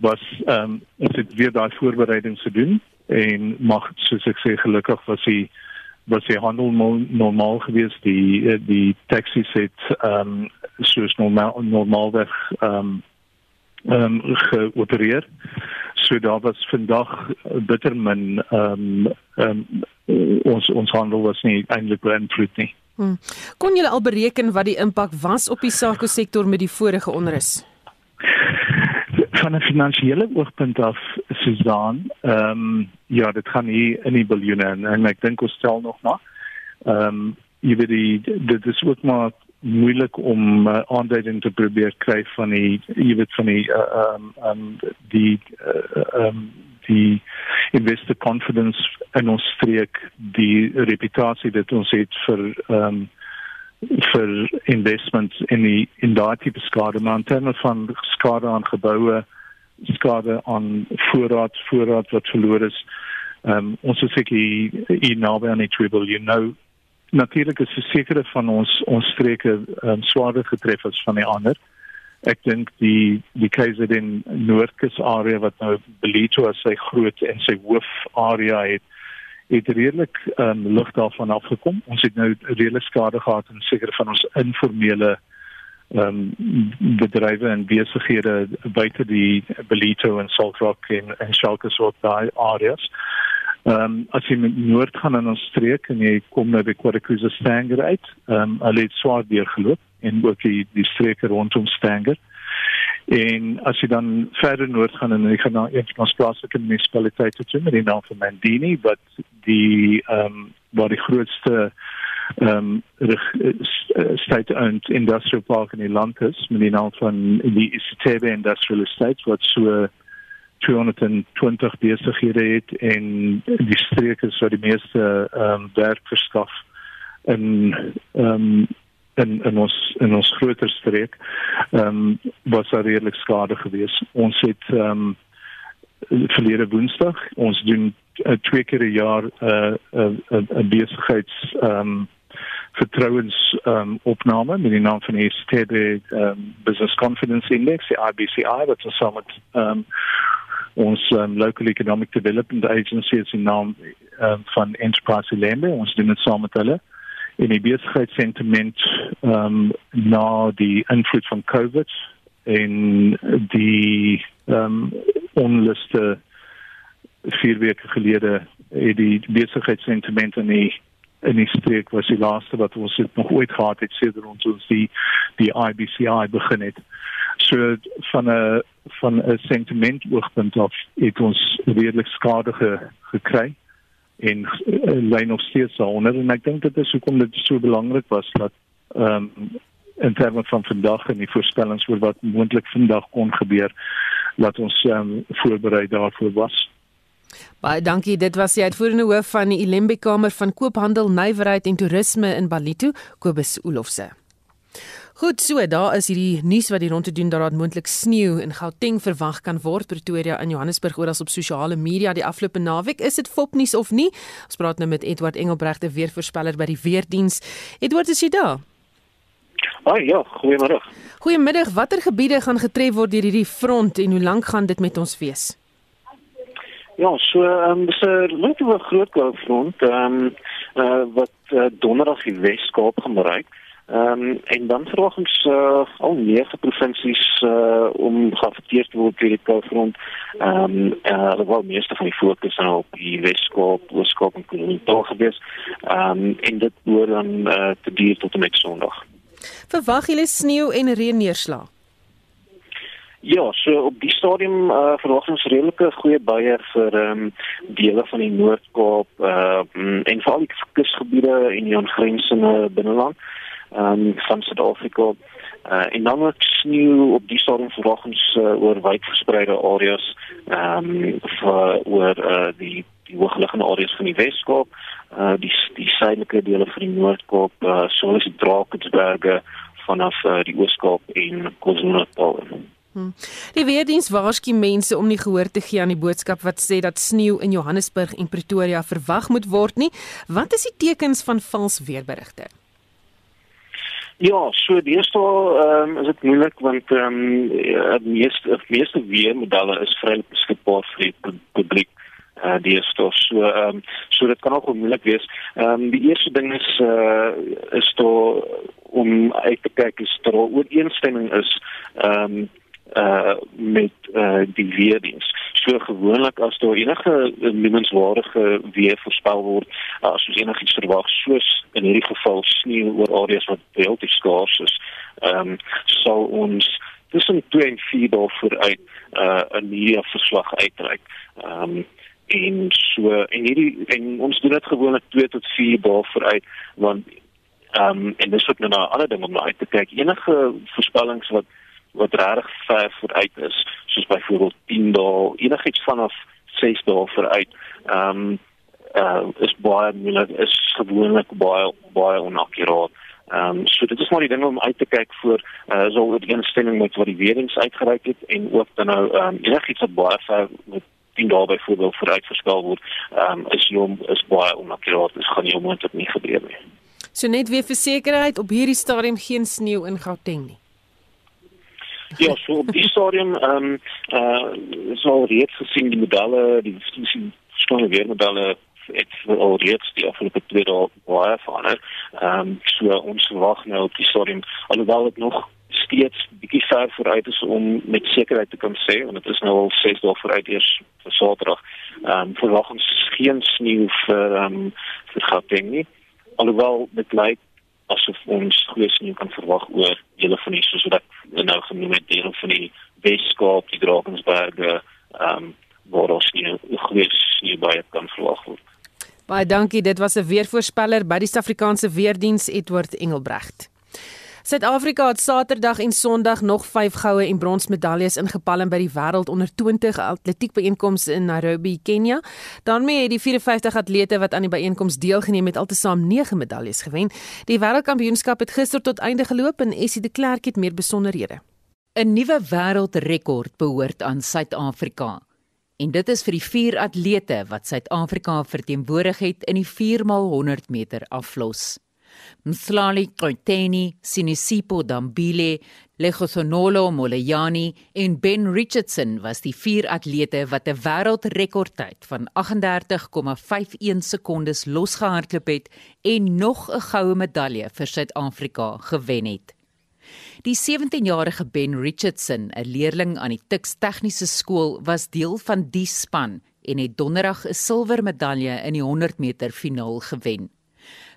was ehm um, ons het weer daai voorbereidings gedoen en mag soos ek sê gelukkig was die was die handel normaal geweest. Die eh, die taxis het ehm um, soos normaal normaalweg ehm um, ehm um, geopereer. So daar was vandag bitter min ehm um, ehm um, ons ons handel was nie eintlik beïnvloed nie. Hmm. Kon julle al bereken wat die impak was op die sake sektor met die vorige onrus? van 'n finansiële oogpunt af Susan, ehm um, ja, dit gaan hier in die biljoene en, en ek dink ons stel nog maar. Ehm um, jy weet die dit is ook maar moeilik om uh, aanduiding te probeer kry van die jy weet van die ehm uh, um, um, die ehm uh, um, die investor confidence en ons streek die reputasie wat ons het vir ehm um, vir investments in die in daai tipe skade. Maar in terme van skade aan geboue skade aan voorraad voorraad wat verloor is um, ons is seker hier naby aan die triple you know natuurlik is sekere van ons ons streke um, swaarder getref as van die ander ek dink die die KZN Noordkus area wat nou Belito as sy groot en sy hoof area het het redelik um, lig daarvan afgekom. Ons het nou redelik skade gehad in sekere van ons informele ehm um, bedrywe en besighede buite die Belito en Salt Rock en en Schalke soort daai areas. Ehm um, as jy met noord gaan in ons streek en jy kom na die Quadricuza Stanger uit, ehm um, het swaar deur geloop en ook die die streke rondom Stanger. En as jy dan verder noord gaan en jy gaan na een van ons plaaslike munisipaliteite toe met die naam van Mandini wat die ehm um, waar die grootste ehm um, state owned industrial park in die land is met die naam van die Isitebe Industrial Estate wat so 220 besighede het en die streek is waar die meeste ehm um, werk verskaf in ehm um, in in ons in ons groter streek ehm um, was daar redelik skade gewees. Ons het ehm um, verlede Woensdag ons doen uh, twee keer 'n jaar 'n uh, 'n uh, 'n uh, besigheids ehm um, vertrouens ehm um, opname met die naam van die STB ehm um, Business Confidence Index, die IBCI wat ons saam met ehm um, ons um, local economic development agency is in naam um, van Enterprise Lembe ons doen dit saam met hulle in die besigheidssentiment ehm um, na die invloed van COVID en die ehm um, onluste vier weke gelede het die besigheidssentiment in die in die streek was die laaste wat ons nog ooit gehad het sedert ons ons die die IBCI begin het. So van 'n van 'n sentiment oogpunt af het ons redelik skade ge, gekry en uh, lyn nog steeds daaronder en ek dink dit is hoekom dit so belangrik was dat ehm um, in terme van vandag en die voorspellings oor wat moontlik vandag kon gebeur laat ons ehm um, voorberei daarvoor was. Baie dankie. Dit was die uitvoerende hoof van die Ilembe Kamer van Koophandel, Nywerheid en Toerisme in Balito, Kobus Olofse. Goed so, daar is hierdie nuus wat die rond te doen dat daar moontlik sneeu in Gauteng verwag kan word Pretoria en Johannesburg oral op sosiale media die afgelope naweek. Is dit fopnuus of nie? Ons praat nou met Edward Engelbregte weervoorspeller by die weerdiens. Edward, is jy daar? Ag ja, goeiemôre. Goeiemiddag. Watter gebiede gaan getref word deur hierdie front en hoe lank gaan dit met ons wees? Ja, so ehm um, dis 'n redelike groot front ehm um, uh, wat uh, donderdag die Wes-Kaap gaan bereik. Ehm um, en dan verwag ons uh, al nege provinsies uh, om geaffekteer te word deur die koufront. Ehm um, uh, wel meeste van die fokus nou op die Weskaap, Weskaap en KwaZulu-Natal gewees. Ehm um, en dit behoort dan uh, te duur tot en met Sondag. Verwag julle sneeu en reën neerslag? Ja, so op die stadium uh, verwag ons redelike goeie buie vir ehm um, dele van die Noord-Kaap uh, en veral die kusgebiede en die aangrensende binneland um, van Suid-Afrika. Uh, en dan ook sneeu op die stadium verwagings uh, oor wyd verspreide areas ehm um, vir oor uh, die die hoogliggende areas van die Weskaap, uh, die die suidelike dele van die Noord-Kaap, uh, soos die Drakensberge vanaf uh, die Ooskaap en KwaZulu-Natal. Hmm. Die weerdiens waarsku mense om nie gehoor te gee aan die boodskap wat sê dat sneeu in Johannesburg en Pretoria verwag moet word nie. Wat is die tekens van vals weerberigte? Ja, so deesdae ehm um, is dit moeilik want ehm um, die meeste die meeste weermodelle is vrylik beskikbaar vir die publiek uh deesdae. So ehm um, so dit kan ook moeilik wees. Ehm um, die eerste ding is uh is daar om uit te kyk is daar ooreenstemming is ehm um, uh met uh die weerdiens. So gewoonlik as daar enige noemenswaardige weer voorspel word, uh, as ons enigiets verwag soos in hierdie geval sneeu oor areas wat relatief skaars is, ehm um, sal ons tussen 2 en 4 dae vooruit uh 'n media verslag uitreik. Ehm um, en so en hierdie en ons doen dit gewoonlik 2 tot 4 dae vooruit want ehm um, en dis ook nou 'n ander ding om na uit te kyk. Enige voorspellings wat wat regtig ver vooruit is, soos byvoorbeeld 10 dae, enigiets vanaf 6 dae vooruit, ehm um, uh, is baie moeilik, is gewoonlik baie baie onakkuraat. Ehm um, so dit is maar die ding om uit te kyk voor uh, so 'n instemming met wat die weerings uitgereik het en ook dan nou ehm um, enigiets wat baie ver met 10 dae byvoorbeeld vooruit verskaal word, ehm um, is hom is baie onakkuraat, dit gaan nie onmoontlik nie gebeur nie. So net weer vir sekerheid op hierdie stadium geen sneeu in Gauteng nie. Ja, so op die stadium ehm um, uh so reeds gesien die modelle, die sien skone weermodelle het al reeds die afgelope twee dae baie verander. Ehm um, so ons verwag nou op die stadium alhoewel dit nog steeds bietjie ver vooruit is om met sekerheid te kan sê want dit is nou al 6 dae vooruit eers vir Saterdag. Ehm um, verwag ons geen sneeu vir ehm um, vir Gauteng nie. Alhoewel dit lyk asof ons goeie sneeu kan verwag oor dele van die soos wat nou genoem het dele van die Weskaap, die Drakensberge, ehm um, waar ons nie goeie sneeu baie kan verwag word. Baie dankie. Dit was 'n weervoorspeller by die Suid-Afrikaanse Weerdiens Edward Engelbrecht. Suid-Afrika het Saterdag en Sondag nog 5 goue en brons medaljes ingepalm by die wêreld onder 20 atletiek byeenkomste in Nairobi, Kenia. daarmee het die 54 atlete wat aan die byeenkoms deelgeneem het altesaam 9 medaljes gewen. Die wêreldkampioenskap het gister tot einde geloop en Essie de Klerk het meer besonderhede. 'n Nuwe wêreldrekord behoort aan Suid-Afrika. En dit is vir die vier atlete wat Suid-Afrika verteenwoordig het in die 4x100 meter aflos. Mslali Koiteni, Sinisipo Dambile, Legosonolo Molayani en Ben Richardson was die vier atlete wat 'n wêreldrekordtyd van 38,51 sekondes losgehardloop het en nog 'n goue medalje vir Suid-Afrika gewen het. Die 17-jarige Ben Richardson, 'n leerling aan die Tuks Tegniese Skool, was deel van die span en het donderdag 'n silwer medalje in die 100 meter finaal gewen.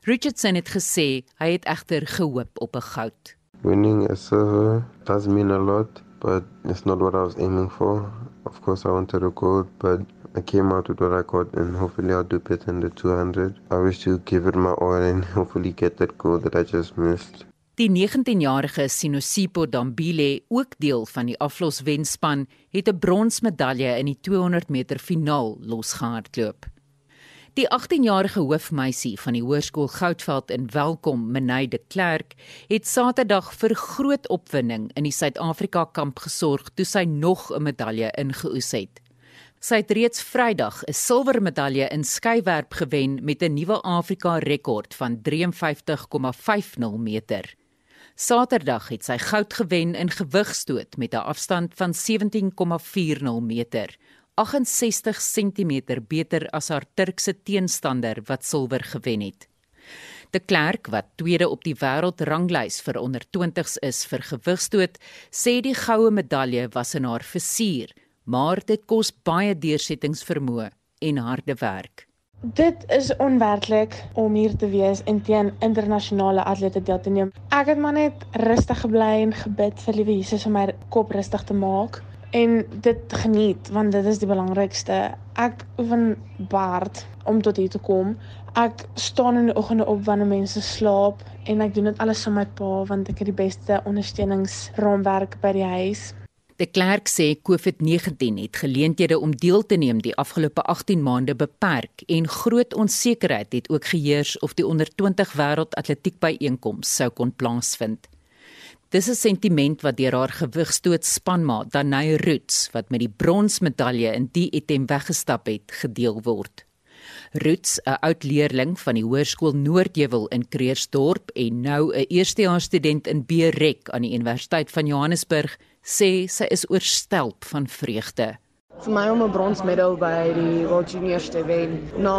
Richardson het gesê hy het egter gehoop op 'n goud. Winning a silver does mean a lot, but it's not what I was aiming for. Of course I wanted a gold, but I came out with what I got and hopefully I'll do better in the 200. I wish to give it my all and hopefully get that gold that I just missed. Die 19-jarige Sinosipo Dambile, ook deel van die afloswenspan, het 'n bronsmedalje in die 200 meter finaal losgehardloop. Die 18-jarige hoofmeisie van die Hoërskool Goudveld in Welkom, Menay de Klerk, het Saterdag vir groot opwinding in die Suid-Afrika kamp gesorg toe sy nog 'n medalje ingeoes het. Sy het reeds Vrydag 'n silwer medalje in skywerp gewen met 'n nuwe Afrika rekord van 53,50 meter. Saterdag het sy goud gewen in gewigstoot met 'n afstand van 17,40 meter. 68 cm beter as haar Turkse teenstander wat silwer gewen het. De Klerk wat tweede op die wêreldranglys vir onder 20s is vir gewigstoot, sê die goue medalje was in haar fusier, maar dit kos baie deursettingsvermoë en harde werk. Dit is onwerklik om hier te wees en teen internasionale atlete deel te neem. Ek het maar net rustig gebly en gebid vir Liewe Jesus om my kop rustig te maak en dit geniet want dit is die belangrikste. Ek oefen baard om tot hier te kom. Ek staan in die oggende op wanneer mense slaap en ek doen dit alles saam met my pa want ek het die beste ondersteuningsraamwerk by die huis. De Klerk sê COVID-19 het geleenthede om deel te neem die afgelope 18 maande beperk en groot onsekerheid het ook geheers of die onder 20 wêreld atletiek byeenkoms sou kon plaasvind. Dis 'n sentiment wat deur haar gewigstoot spanmaat Danai Roots wat met die bronsmedalje in die item weggestap het, gedeel word. Roots, 'n oud leerling van die Hoërskool Noordheuwel in Kreersdorp en nou 'n eerstejaars student in Berek aan die Universiteit van Johannesburg, sê sy is oorstelp van vreugde. Vir my om 'n bronsmedal by die World Juniors te wen. Na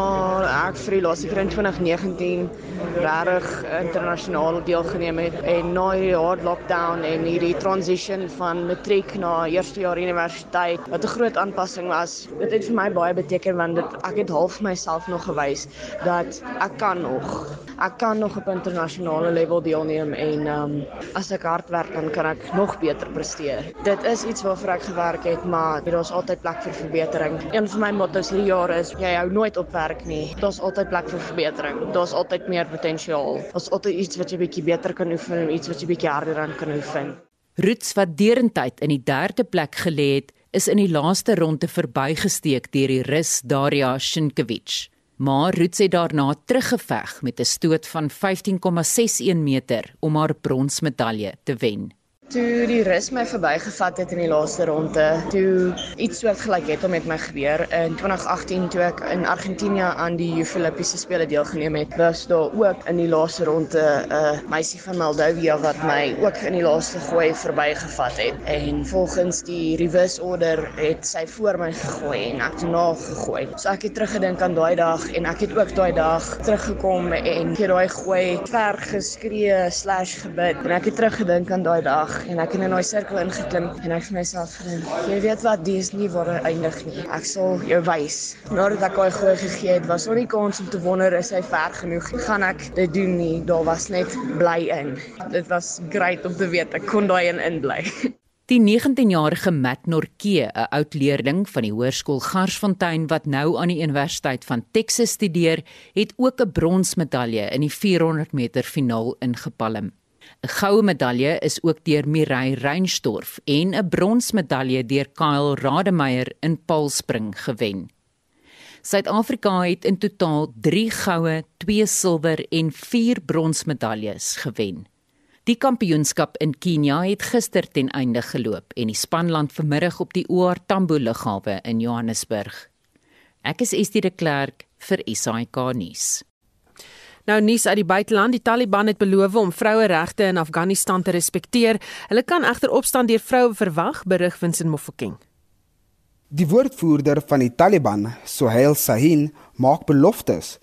ek vir die laaste keer in 2019 regtig internasionaal deelgeneem het en na hierdie hard lockdown en hierdie transition van matriek na eerste jaar universiteit wat 'n groot aanpassing was. Dit het vir my baie beteken want dit ek het half myself nog gewys dat ek kan nog ek kan nog op internasionale level deelneem en um, as ek hard werk dan kan ek nog beter presteer. Dit is iets waarvoor ek gewerk het, maar daar's altyd plek vir verbetering. Een van my motto's hierdie jaar is jy hou nooit op werk nie. Daar's altyd plek vir verbetering. Daar's altyd meer potensiaal. Daar's altyd iets wat jy bietjie beter kan oefen en iets wat jy bietjie harder aan kan oefen. Roots wat derentyd in die derde plek gelê het, is in die laaste ronde verbygesteek deur die Rus Daria Shinkevich. Maar Roots het daarna teruggeveg met 'n stoot van 15,61 meter om haar bronsmedalje te wen. Toe die rus my verbygevat het in die laaste ronde, toe iets soortgelyk het om met my gebeur in 2018 toe ek in Argentinië aan die Youth Olimpiese spele deelgeneem het, was daar ook in die laaste ronde 'n uh, meisie van Moldowia wat my ook in die laaste gooi verbygevat het. En volgens die reverse order het sy voor my gegooi en ek het na gegooi. So ek het teruggedink aan daai dag en ek het ook daai dag teruggekom en vir daai gooi ver geskree/gebid en ek het teruggedink aan daai dag en ek het in daai sirkel ingeklim en ek vir myself gedink, jy weet wat, dis nie waar dit eindig nie. Ek sal jou wys. Nadat ek daai gooi gegee het, was daar nie kans om te wonder is hy ver genoeg. Gaan ek dit doen nie? Daar was net bly in. Dit was great om te weet ek kon daai in inbly. Die 19-jarige Matt Norke, 'n oud leerling van die hoërskool Garsfontein wat nou aan die Universiteit van Texas studeer, het ook 'n bronsmedalje in die 400 meter finaal ingepalm. 'n Goue medalje is ook deur Mireille Reinstorff en 'n bronsmedalje deur Kyle Rademeier in paalspring gewen. Suid-Afrika het in totaal 3 goue, 2 silwer en 4 bronsmedaljes gewen. Die kampioenskap in Kenia het gister ten einde geloop en die spanland vanmiddag op die OR Tambo lughawe in Johannesburg. Ek is Estie de Klerk vir SAK nuus. Nou nuus uit die buiteland, die Taliban het beloof om vroueregte in Afghanistan te respekteer. Hulle kan egter opstand deur vroue verwag, berig Vincent Mofokeng. Die woordvoerder van die Taliban, Sohail Sahin, maak beloftes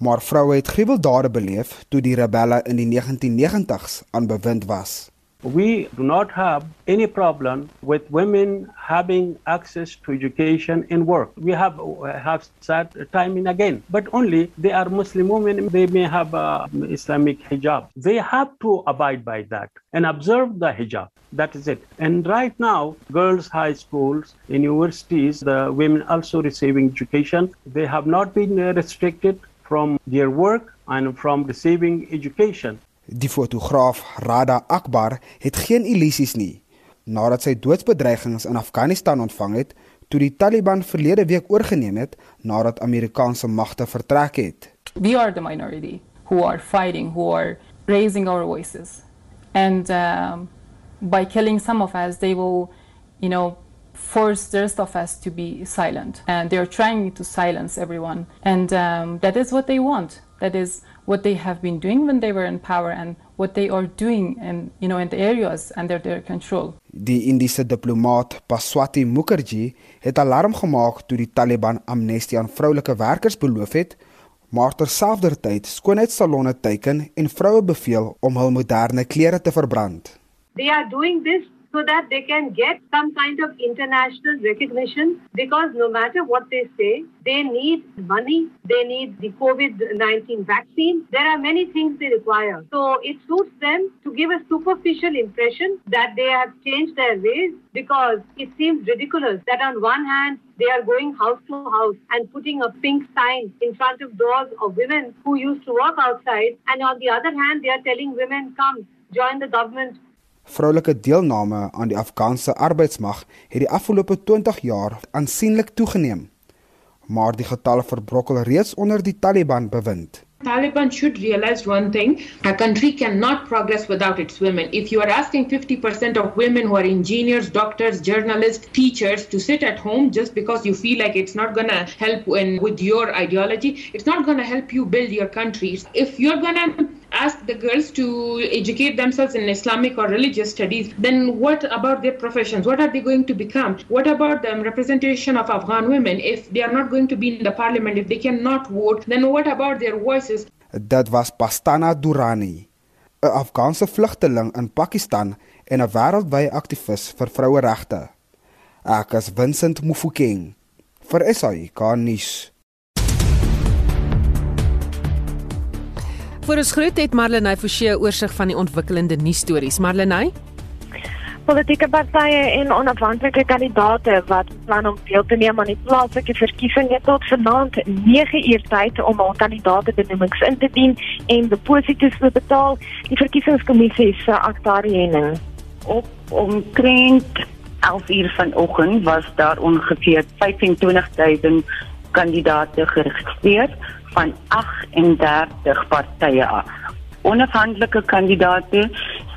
maar vroue het gruweldade beleef toe die rebelle in die 1990s aan bewind was. We do not have any problem with women having access to education and work. We have have said time and again, but only they are Muslim women. They may have a Islamic hijab. They have to abide by that and observe the hijab. That is it. And right now, girls' high schools, universities, the women also receiving education. They have not been uh, restricted from their work and from receiving education. Die fotograaf Rada Akbar het geen illusies nie nadat sy doodsbedreigings in Afghanistan ontvang het toe die Taliban verlede week oorgeneem het nadat Amerikaanse magte vertrek het. We are the minority who are fighting, who are raising our voices. And um, by killing some of us, they will, you know, force the rest of us to be silent. And they're trying to silence everyone. And um, that is what they want. That is what they have been doing when they were in power and what they are doing in, you know, in the areas under their control. Die Indiese diplomaat Paswati Mukherjee het alarm gemaak toe die Taliban amnestie aan vroulike werkers beloof het, maar terselfdertyd skoonheidssalonne teiken en vroue beveel om hul moderne klere te verbrand. They are doing this so that they can get some kind of international recognition because no matter what they say, they need money, they need the COVID 19 vaccine. There are many things they require. So it suits them to give a superficial impression that they have changed their ways because it seems ridiculous that on one hand, they are going house to house and putting a pink sign in front of doors of women who used to work outside. And on the other hand, they are telling women, come, join the government Vroulike deelname aan die Afghaanse arbeidsmag het die afgelope 20 jaar aansienlik toegeneem. Maar die getalle verbrokkel reeds onder die Taliban bewind. Taliban should realize one thing a country cannot progress without its women. If you are asking 50% of women who are engineers, doctors, journalists, teachers to sit at home just because you feel like it's not going to help in, with your ideology, it's not going to help you build your country. If you're going to ask the girls to educate themselves in Islamic or religious studies, then what about their professions? What are they going to become? What about the representation of Afghan women? If they are not going to be in the parliament, if they cannot vote, then what about their voices? Dit was Pastana Durrani, 'n Afghaanse vlugteling in Pakistan en 'n wêreldwye aktivis vir vroueregte. Ek is Vincent Mufokeng vir SAK nuus. Vir ons groet het Marlenae Forsie oorsig van die ontwikkelende nuusstories. Marlenae Politieke partye en onafhanklike kandidaate wat plan om deel te neem aan die plaaslike verkiesings tot vanaand 9uur tyd om al kandidaate benoemings in te dien en deposito's te betaal. Die verkiesingskommissie se aktariening op omtrent 11uur vanoggend was daar ongeveer 25000 kandidaate geregistreer van 38 partye af. Onafhanklike kandidaate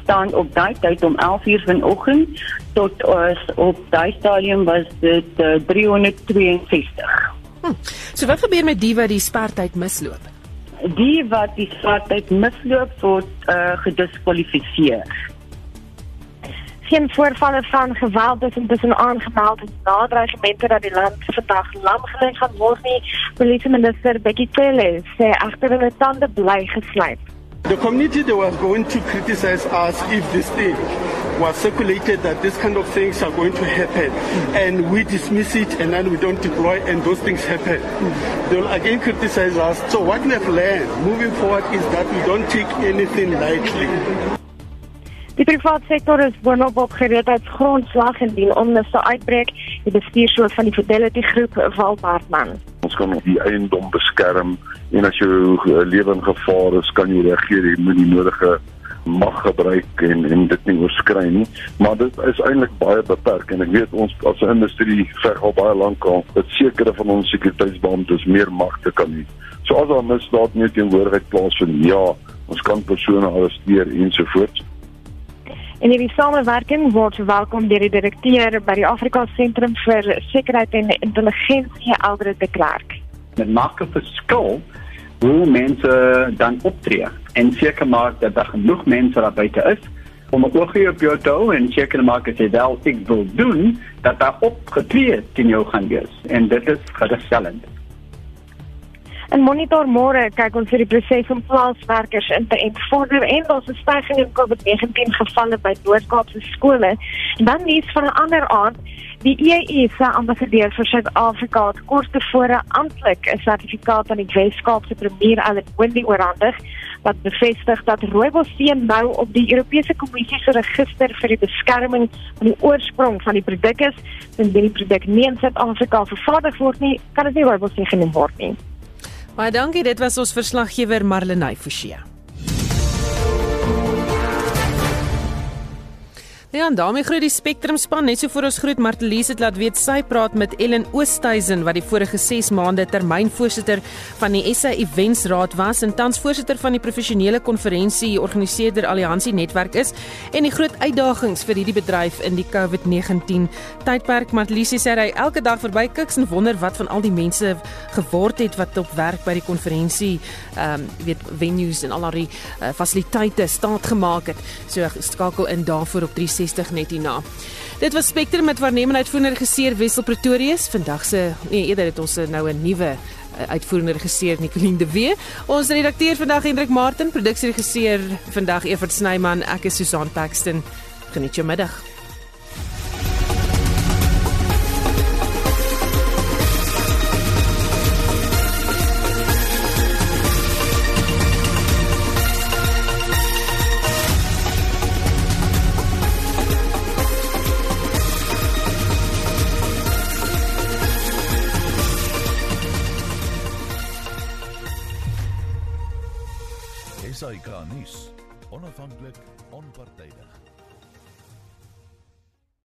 staan op daai tyd om 11:00 vanoggend tot ons op daai stadium was dit uh, 362. Hm. So wat gebeur met die wat die spertyd misloop? Die wat die spertyd misloop word uh, gediskwalifiseer geen voorvalle van geweld is intussen aangemeld en nadreigemente dat die land vandag lam gelê gaan word nie. Polisie minister Bekkie Cele sê agter hulle tande bly geslyp. The community they was going to criticize us if this thing was circulated that this kind of things are going to happen and we dismiss it and then we don't deploy and those things happen. They will again criticize us. So what we have learned moving forward is that we don't take anything lightly. Die private sektor is boonop op gereedheidsgrondslag indien onluste uitbreek, die bestuurshoof van die Fidelity Groep, Walbartman. Ons kan die eiendom beskerm en as jou lewe in gevaar is, kan jy reageer. Met die nodige mag gebruik en en dit nie oorskry nie. Maar dit is eintlik baie beperk en ek weet ons as 'n industrie ver al baie lank al dat sekere van ons sekuriteitsbeamptes meer magte kan hê. So as daar misdaad nie teenwoordigheid plaasvind ja ons kan persone arresteer ensovoorts En hierdie samewerking word verwelkom deur die direkteur by die Afrika Sentrum vir Sekuriteit en Intelligensie, Aldred de Klerk. Dit maak 'n verskil hoe mense dan optree en seker maak dat daar genoeg mense daar buite is om 'n oogie op jou te hou en seker maak as jy wel ek wil doen dat daar opgetree teen jou gaan wees en dit is gerusstellend. En monitor môre kyk ons vir die proses om plaaswerkers in te entvorder en ons stygings in COVID-19 gevalle by Noord-Kaapse skole. En dan nuus van 'n ander aard, die EU se ambassadeur vir Suid-Afrika het kort tevore amptelik 'n sertifikaat aan die Wes-Kaapse premier Allan Wendy oorhandig wat bevestig dat rooibosvee nou op die Europese Kommissie se register vir die beskerming van die oorsprong van die produk is. Indien die produk nie in Suid-Afrika vervaardig word nie, kan dit nie rooibosvee genoem word nie. Baie dankie, dit was ons verslaggewer Marlenae Forsie. Ja, en daarmee groet die Spectrum span net so voor ons groet Martelies het laat weet sy praat met Ellen Oosthuizen wat die vorige 6 maande termynvoorsitter van die SA Events Raad was en tans voorsitter van die professionele konferensie organiseerder Alliansie Netwerk is en die groot uitdagings vir hierdie bedryf in die COVID-19 tydperk. Martelies sê hy elke dag verby kiks en wonder wat van al die mense geword het wat op werk by die konferensie, ehm um, weet venues en al die uh, fasiliteite staat gemaak het. So skakel in daarvoor op 3 60 net hierna. Dit was Spectrum met waarnemende uitvoerende regisseur Wessel Pretorius. Vandag se nee, eerder het ons nou 'n nuwe eh, uitvoerende regisseur Nicoline de Wee. Ons redakteur vandag Hendrik Martin, produksieregisseur vandag Evert Snyman, ek is Susan Paxton. Geniet jou middag.